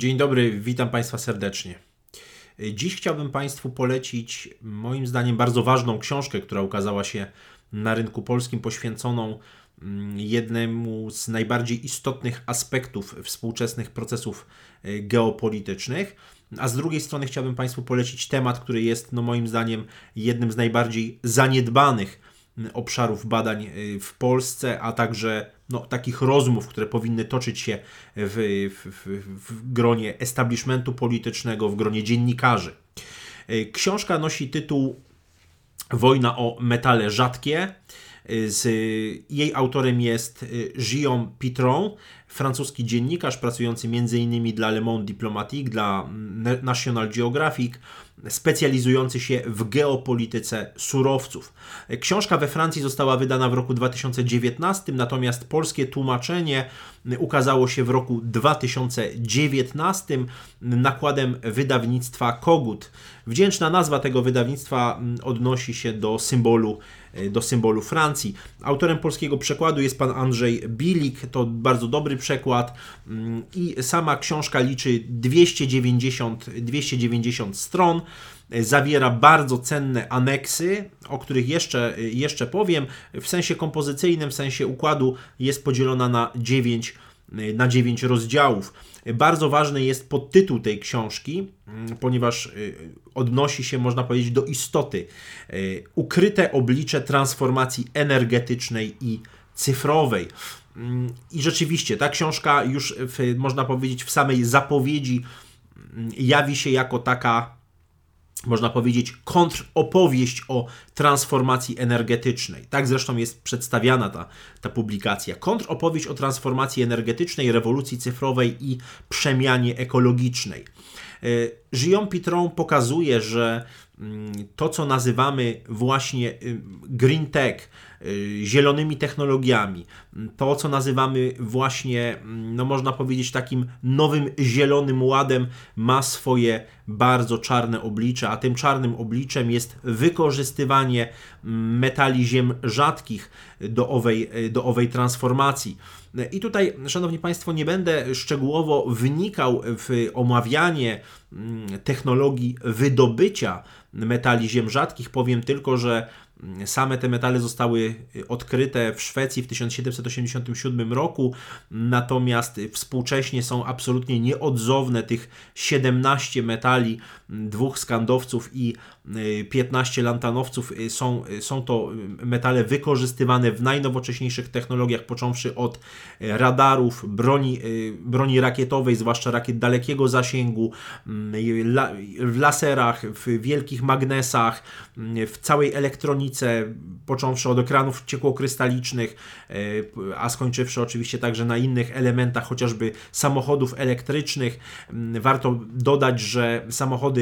Dzień dobry, witam Państwa serdecznie. Dziś chciałbym Państwu polecić moim zdaniem bardzo ważną książkę, która ukazała się na rynku polskim, poświęconą mm, jednemu z najbardziej istotnych aspektów współczesnych procesów e, geopolitycznych. A z drugiej strony chciałbym Państwu polecić temat, który jest no moim zdaniem jednym z najbardziej zaniedbanych obszarów badań y, w Polsce, a także no, takich rozmów, które powinny toczyć się w, w, w gronie establishmentu politycznego, w gronie dziennikarzy. Y, książka nosi tytuł Wojna o metale rzadkie. Y, z, jej autorem jest Guillaume Pitron, francuski dziennikarz pracujący m.in. dla Le Monde Diplomatique, dla National Geographic, specjalizujący się w geopolityce surowców. Książka we Francji została wydana w roku 2019, natomiast polskie tłumaczenie ukazało się w roku 2019 nakładem wydawnictwa Kogut. Wdzięczna nazwa tego wydawnictwa mm, odnosi się do symbolu do symbolu Francji. Autorem polskiego przekładu jest pan Andrzej Bilik, to bardzo dobry przekład mm, i sama książka liczy 290, 290 stron. Zawiera bardzo cenne aneksy, o których jeszcze, jeszcze powiem. W sensie kompozycyjnym, w sensie układu jest podzielona na 9 na 9 rozdziałów. Bardzo ważny jest podtytuł tej książki, mm, ponieważ y, odnosi się, można powiedzieć, do istoty. Y, ukryte oblicze transformacji energetycznej i cyfrowej. Mm, I rzeczywiście ta książka już, w, można powiedzieć, w samej zapowiedzi mm, jawi się jako taka, można powiedzieć, kontropowieść o transformacji energetycznej. Tak zresztą jest przedstawiana ta, ta publikacja. Kontropowieść o transformacji energetycznej, rewolucji cyfrowej i przemianie ekologicznej. Guillaume Pitron pokazuje, że mm, to, co nazywamy właśnie green tech, y, zielonymi technologiami, to, co nazywamy właśnie, mm, no można powiedzieć, takim nowym zielonym ładem, ma swoje bardzo czarne oblicze, a tym czarnym obliczem jest wykorzystywanie mm, metali ziem rzadkich do owej, do owej transformacji. I tutaj, Szanowni Państwo, nie będę szczegółowo wnikał w omawianie mm, technologii wydobycia metali ziem rzadkich. Powiem tylko, że Same te metale zostały odkryte w Szwecji w 1787 roku, natomiast współcześnie są absolutnie nieodzowne tych 17 metali, dwóch skandowców i 15 lantanowców. Są, są to metale wykorzystywane w najnowocześniejszych technologiach, począwszy od radarów, broni, broni rakietowej, zwłaszcza rakiet dalekiego zasięgu, w laserach, w wielkich magnesach, w całej elektronice począwszy od ekranów ciekłokrystalicznych, a skończywszy oczywiście także na innych elementach, chociażby samochodów elektrycznych. Mm, warto dodać, że samochody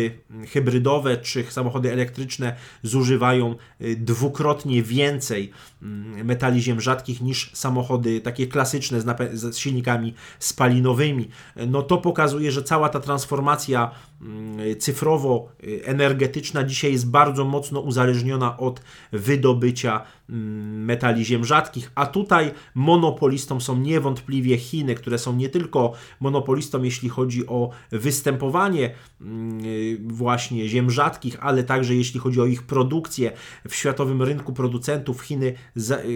hybrydowe czy samochody elektryczne zużywają e, dwukrotnie więcej mm, metali ziem rzadkich niż samochody takie klasyczne z, z silnikami spalinowymi. No to pokazuje, że cała ta transformacja cyfrowo-energetyczna dzisiaj jest bardzo mocno uzależniona od wydobycia mm, metali ziem rzadkich, a tutaj monopolistą są niewątpliwie Chiny, które są nie tylko monopolistą, jeśli chodzi o występowanie mm, właśnie ziem rzadkich, ale także jeśli chodzi o ich produkcję w światowym rynku producentów. Chiny,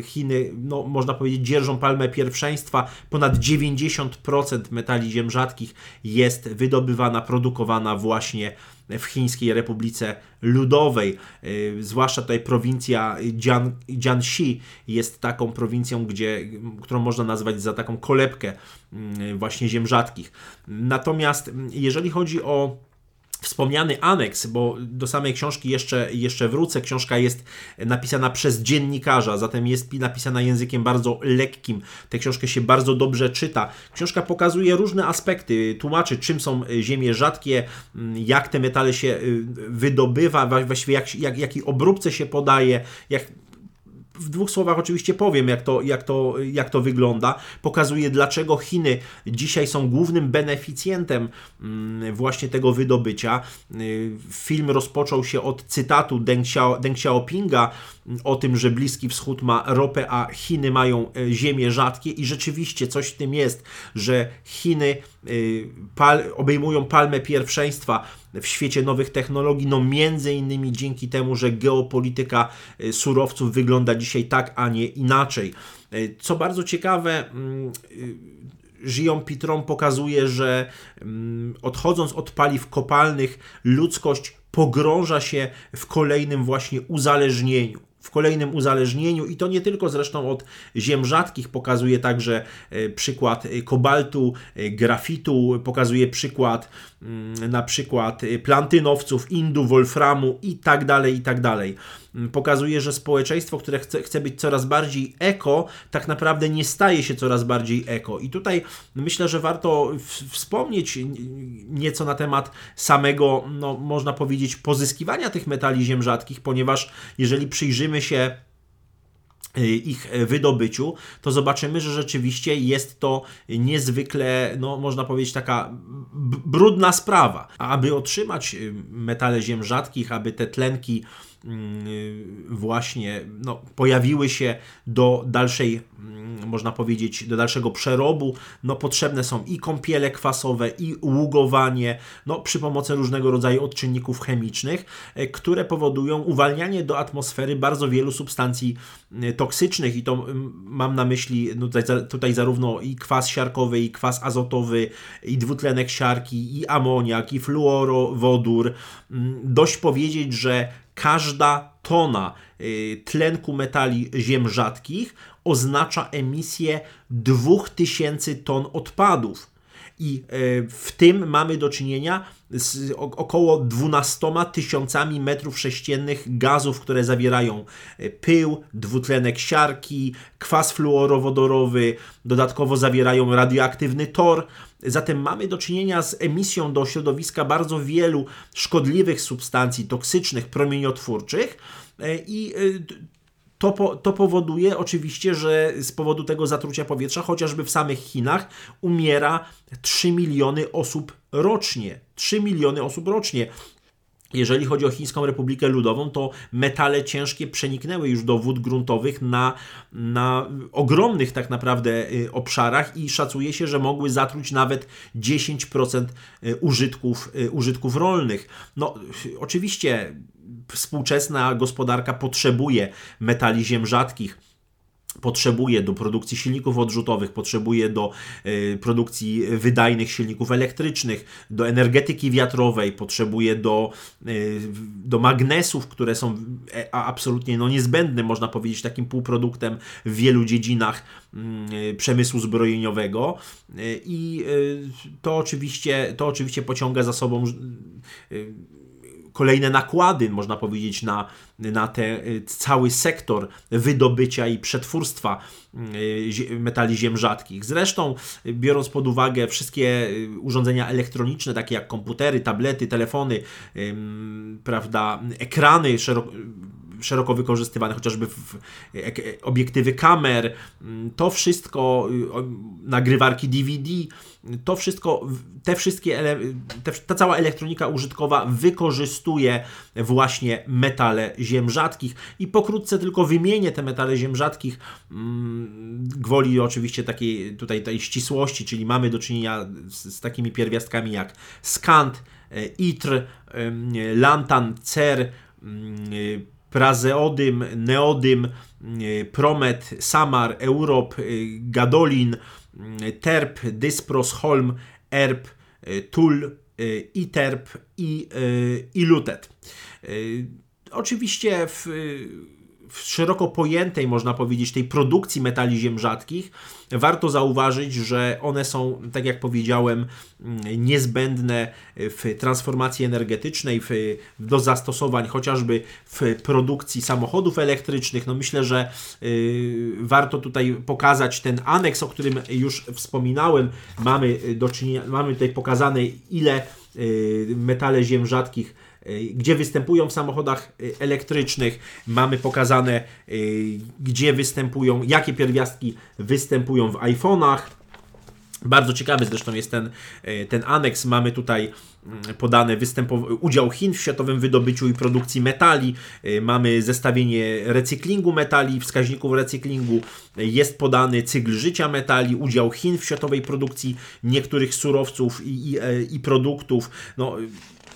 Chiny no, można powiedzieć, dzierżą palmę pierwszeństwa. Ponad 90% metali ziem rzadkich jest wydobywana, produkowana właśnie w Chińskiej Republice Ludowej. Y, zwłaszcza tutaj prowincja Jian, Jiangxi jest taką prowincją, gdzie, którą można nazwać za taką kolebkę y, właśnie ziem rzadkich. Natomiast jeżeli chodzi o wspomniany aneks, bo do samej książki jeszcze, jeszcze wrócę. Książka jest napisana przez dziennikarza, zatem jest napisana językiem bardzo lekkim. Tę książkę się bardzo dobrze czyta. Książka pokazuje różne aspekty, tłumaczy czym są ziemie rzadkie, jak te metale się y, wydobywa, właściwie jak, jak, jakiej obróbce się podaje, jak w dwóch słowach oczywiście powiem, jak to, jak, to, jak to wygląda. Pokazuje, dlaczego Chiny dzisiaj są głównym beneficjentem mm, właśnie tego wydobycia. Y, film rozpoczął się od cytatu Deng, Xiao, Deng Xiaopinga mm, o tym, że Bliski Wschód ma ropę, a Chiny mają e, ziemię rzadkie i rzeczywiście coś w tym jest, że Chiny pal, obejmują palmę pierwszeństwa w świecie nowych technologii, no między innymi dzięki temu, że geopolityka surowców wygląda dzisiaj tak, a nie inaczej. Co bardzo ciekawe, mm, Żyją Pitron pokazuje, że mm, odchodząc od paliw kopalnych, ludzkość pogrąża się w kolejnym właśnie uzależnieniu w kolejnym uzależnieniu i to nie tylko zresztą od ziem rzadkich, pokazuje także e, przykład e, kobaltu, e, grafitu, pokazuje przykład mm, na przykład plantynowców, indu, wolframu i tak dalej, i tak dalej. Pokazuje, że społeczeństwo, które chce, chce być coraz bardziej eko, tak naprawdę nie staje się coraz bardziej eko. I tutaj myślę, że warto wspomnieć nieco na temat samego, no, można powiedzieć, pozyskiwania tych metali ziem rzadkich, ponieważ jeżeli przyjrzymy się y, ich wydobyciu, to zobaczymy, że rzeczywiście jest to niezwykle, no można powiedzieć, taka brudna sprawa. Aby otrzymać y, metale ziem rzadkich, aby te tlenki właśnie no, pojawiły się do dalszej, mm, można powiedzieć, do dalszego przerobu, no, potrzebne są i kąpiele kwasowe, i ługowanie, no, przy pomocy różnego rodzaju odczynników chemicznych, e, które powodują uwalnianie do atmosfery bardzo wielu substancji e, toksycznych i to mm, mam na myśli no, tutaj, tutaj zarówno i kwas siarkowy, i kwas azotowy, i dwutlenek siarki, i amoniak, i fluorowodór. Dość powiedzieć, że każda tona y, tlenku metali ziem rzadkich oznacza emisję 2000 ton odpadów. I y, w tym mamy do czynienia z około 12 tysiącami metrów sześciennych gazów, które zawierają y, pył, dwutlenek siarki, kwas fluorowodorowy, dodatkowo zawierają radioaktywny tor. Zatem mamy do czynienia z emisją do środowiska bardzo wielu szkodliwych substancji toksycznych, promieniotwórczych e, i e, to, po, to powoduje oczywiście, że z powodu tego zatrucia powietrza, chociażby w samych Chinach, umiera 3 miliony osób rocznie. 3 miliony osób rocznie. Jeżeli chodzi o Chińską Republikę Ludową, to metale ciężkie przeniknęły już do wód gruntowych na, na ogromnych tak naprawdę y, obszarach i szacuje się, że mogły zatruć nawet 10% y, użytków, y, użytków rolnych. No, oczywiście współczesna gospodarka potrzebuje metali ziem rzadkich potrzebuje do produkcji silników odrzutowych, potrzebuje do y, produkcji wydajnych silników elektrycznych, do energetyki wiatrowej, potrzebuje do, y, do magnesów, które są e, absolutnie no, niezbędnym, można powiedzieć, takim półproduktem w wielu dziedzinach y, przemysłu zbrojeniowego. I to oczywiście, to oczywiście pociąga za sobą kolejne nakłady, można powiedzieć, na, na ten y, cały sektor wydobycia i przetwórstwa y, metali ziem rzadkich. Zresztą, biorąc pod uwagę wszystkie y, urządzenia elektroniczne, takie jak komputery, tablety, telefony, prawda, ekrany szeroko szeroko wykorzystywane, chociażby w obiektywy kamer, to wszystko, nagrywarki DVD, to wszystko, te wszystkie, te, ta cała elektronika użytkowa wykorzystuje właśnie metale ziem rzadkich. I pokrótce tylko wymienię te metale ziem rzadkich mm, gwoli oczywiście takiej tutaj tej ścisłości, czyli mamy do czynienia z, z takimi pierwiastkami jak skant, e, itr, lantan, cer, mm, prazeodym, neodym, promet, samar, europ, gadolin, terp, dyspros, holm, erp, tul, iterp i, i lutet. Oczywiście w szeroko pojętej, można powiedzieć, tej produkcji metali ziem rzadkich, warto zauważyć, że one są, tak jak powiedziałem, mm, niezbędne w transformacji energetycznej, w, do zastosowań chociażby w produkcji samochodów elektrycznych. No myślę, że y, warto tutaj pokazać ten aneks, o którym już wspominałem. Mamy do czynienia, mamy tutaj pokazane ile y, metale ziem rzadkich Y, gdzie występują w samochodach y, elektrycznych. Mamy pokazane, y, gdzie występują, jakie pierwiastki występują w iPhone'ach. Bardzo ciekawy zresztą jest ten, ten aneks. Mamy tutaj mm, podane udział Chin w światowym wydobyciu i produkcji metali. Mamy zestawienie recyklingu metali, wskaźników recyklingu. Jest podany cykl życia metali, udział Chin w światowej produkcji niektórych surowców i, i, e, i produktów. No,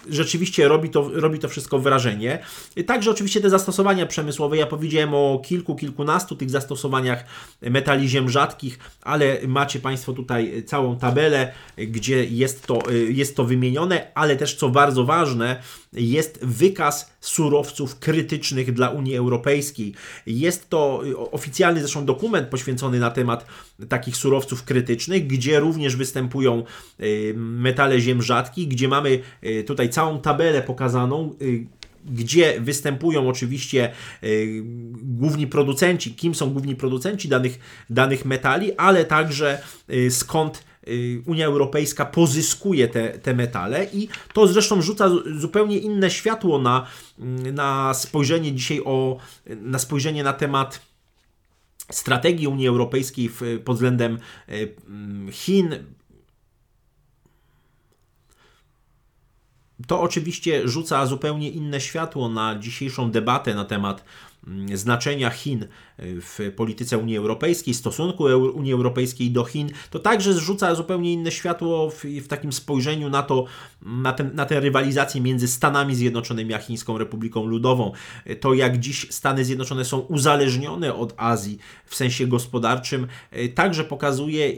rzeczywiście robi to, robi to wszystko wrażenie. Także oczywiście te zastosowania przemysłowe, ja powiedziałem o kilku, kilkunastu tych zastosowaniach metali ziem rzadkich, ale macie Państwo tutaj całą tabelę, gdzie jest to, jest to wymienione, ale też co bardzo ważne, jest wykaz surowców krytycznych dla Unii Europejskiej. Jest to oficjalny zresztą dokument poświęcony na temat takich surowców krytycznych, gdzie również występują y, metale ziem rzadkich, gdzie mamy y, tutaj całą tabelę pokazaną, y, gdzie występują oczywiście główni producenci, kim są główni producenci danych, danych metali, ale także skąd Unia Europejska pozyskuje te, te metale i to zresztą rzuca zupełnie inne światło na, na spojrzenie dzisiaj o, na spojrzenie na temat strategii Unii Europejskiej pod względem e, Chin. To oczywiście rzuca zupełnie inne światło na dzisiejszą debatę na temat Mm, znaczenia Chin e, w polityce Unii Europejskiej, stosunku Unii Europejskiej do Chin, to także zrzuca zupełnie inne światło w, w takim spojrzeniu na to, na, ten, na tę rywalizację między Stanami Zjednoczonymi a Chińską Republiką Ludową. E, to jak dziś Stany Zjednoczone są uzależnione od Azji w sensie gospodarczym, e, także pokazuje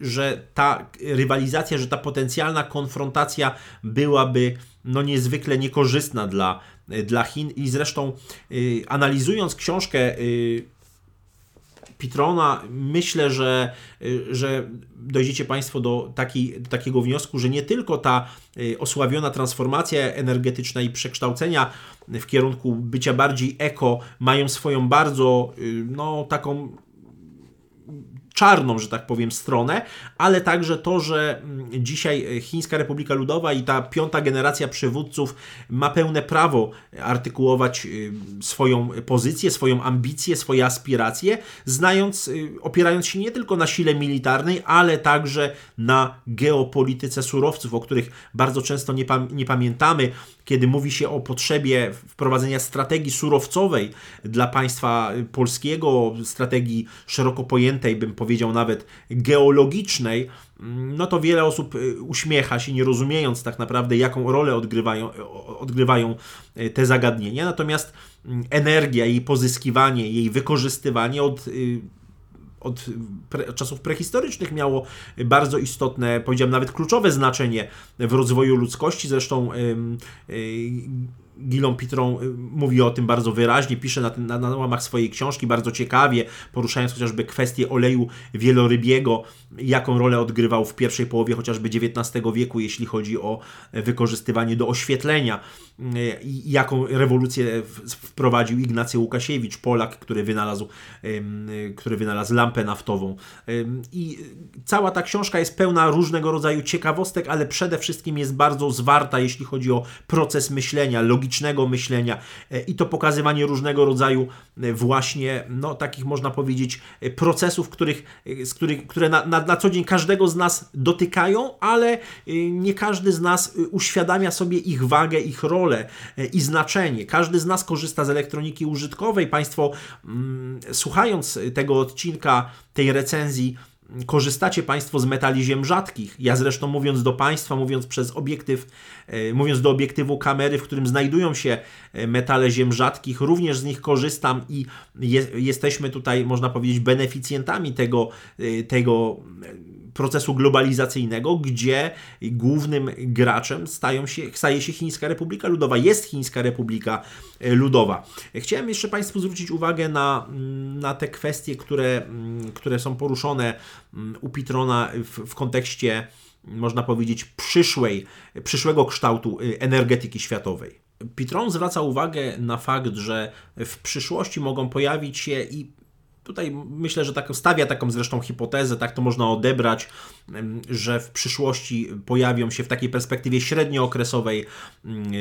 że ta rywalizacja, że ta potencjalna konfrontacja byłaby no niezwykle niekorzystna dla, dla Chin. I zresztą y, analizując książkę y, Pitrona, myślę, że, y, że dojdziecie Państwo do, takiej, do takiego wniosku, że nie tylko ta osławiona transformacja energetyczna i przekształcenia w kierunku bycia bardziej eko mają swoją bardzo no, taką czarną, że tak powiem, stronę, ale także to, że mm, dzisiaj Chińska Republika Ludowa i ta piąta generacja przywódców ma pełne prawo artykułować y, swoją pozycję, swoją ambicję, swoje aspiracje, znając, y, opierając się nie tylko na sile militarnej, ale także na geopolityce surowców, o których bardzo często nie, pam nie pamiętamy, kiedy mówi się o potrzebie wprowadzenia strategii surowcowej dla państwa polskiego, strategii szeroko pojętej, bym powiedział nawet geologicznej, no to wiele osób y, uśmiecha się, nie rozumiejąc tak naprawdę, jaką rolę odgrywają, odgrywają y, te zagadnienia. Natomiast mm, energia, jej pozyskiwanie, jej wykorzystywanie od y, od, pre, czasów prehistorycznych miało bardzo istotne, powiedziałem nawet kluczowe znaczenie w rozwoju ludzkości. Zresztą yy, yy, Gilon mówi o tym bardzo wyraźnie, pisze na, na, na łamach swojej książki bardzo ciekawie, poruszając chociażby kwestię oleju wielorybiego, jaką rolę odgrywał w pierwszej połowie chociażby XIX wieku, jeśli chodzi o wykorzystywanie do oświetlenia jaką rewolucję wprowadził Ignacy Łukasiewicz, Polak, który wynalazł, który wynalazł lampę naftową. I cała ta książka jest pełna różnego rodzaju ciekawostek, ale przede wszystkim jest bardzo zwarta, jeśli chodzi o proces myślenia, logicznego myślenia e, i to pokazywanie różnego rodzaju e, właśnie, no takich można powiedzieć, e, procesów, których, z których, które na, na, na co dzień każdego z nas dotykają, ale nie każdy z nas uświadamia sobie ich wagę, ich rolę i znaczenie. Każdy z nas korzysta z elektroniki użytkowej. Państwo, mm, słuchając tego odcinka, tej recenzji, korzystacie Państwo z metali ziem rzadkich. Ja zresztą mówiąc do Państwa, mówiąc przez obiektyw, e, mówiąc do obiektywu kamery, w którym znajdują się e, metale ziem rzadkich, również z nich korzystam i je, jesteśmy tutaj, można powiedzieć, beneficjentami tego, e, tego procesu globalizacyjnego, gdzie głównym graczem stają się, staje się Chińska Republika Ludowa. Jest Chińska Republika e, Ludowa. Chciałem jeszcze Państwu zwrócić uwagę na, mm, na te kwestie, które, mm, które są poruszone mm, u Pitrona w, w kontekście, można powiedzieć, przyszłej, przyszłego kształtu y, energetyki światowej. Pitron zwraca uwagę na fakt, że w przyszłości mogą pojawić się i Tutaj myślę, że tak stawia taką zresztą hipotezę, tak to można odebrać, że w przyszłości pojawią się w takiej perspektywie średniookresowej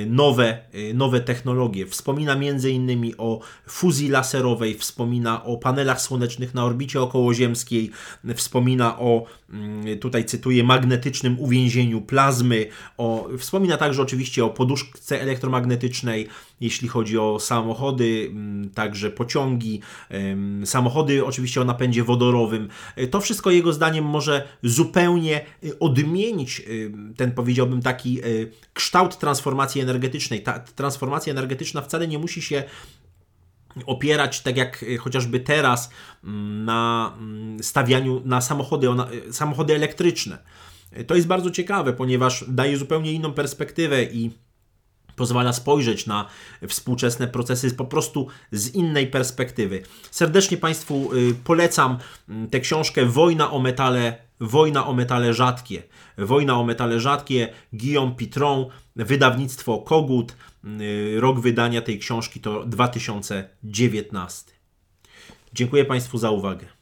nowe, nowe technologie. Wspomina innymi o fuzji laserowej, wspomina o panelach słonecznych na orbicie okołoziemskiej, wspomina o, tutaj cytuję, magnetycznym uwięzieniu plazmy, o, wspomina także oczywiście o poduszce elektromagnetycznej, jeśli chodzi o samochody, także pociągi, samochody oczywiście o napędzie wodorowym. To wszystko jego zdaniem może zupełnie y, odmienić y, ten, powiedziałbym, taki kształt transformacji energetycznej. Ta transformacja energetyczna wcale nie musi się opierać, tak jak chociażby teraz, mm, na mm, stawianiu na samochody, samochody elektryczne. To jest bardzo ciekawe, ponieważ daje zupełnie inną perspektywę i pozwala spojrzeć na współczesne procesy po prostu z innej perspektywy. Serdecznie Państwu y, polecam mm, tę książkę Wojna o metale, Wojna o metale rzadkie. Wojna o metale rzadkie, Guillaume Pitron, wydawnictwo Kogut. Y, rok wydania tej książki to 2019. Dziękuję Państwu za uwagę.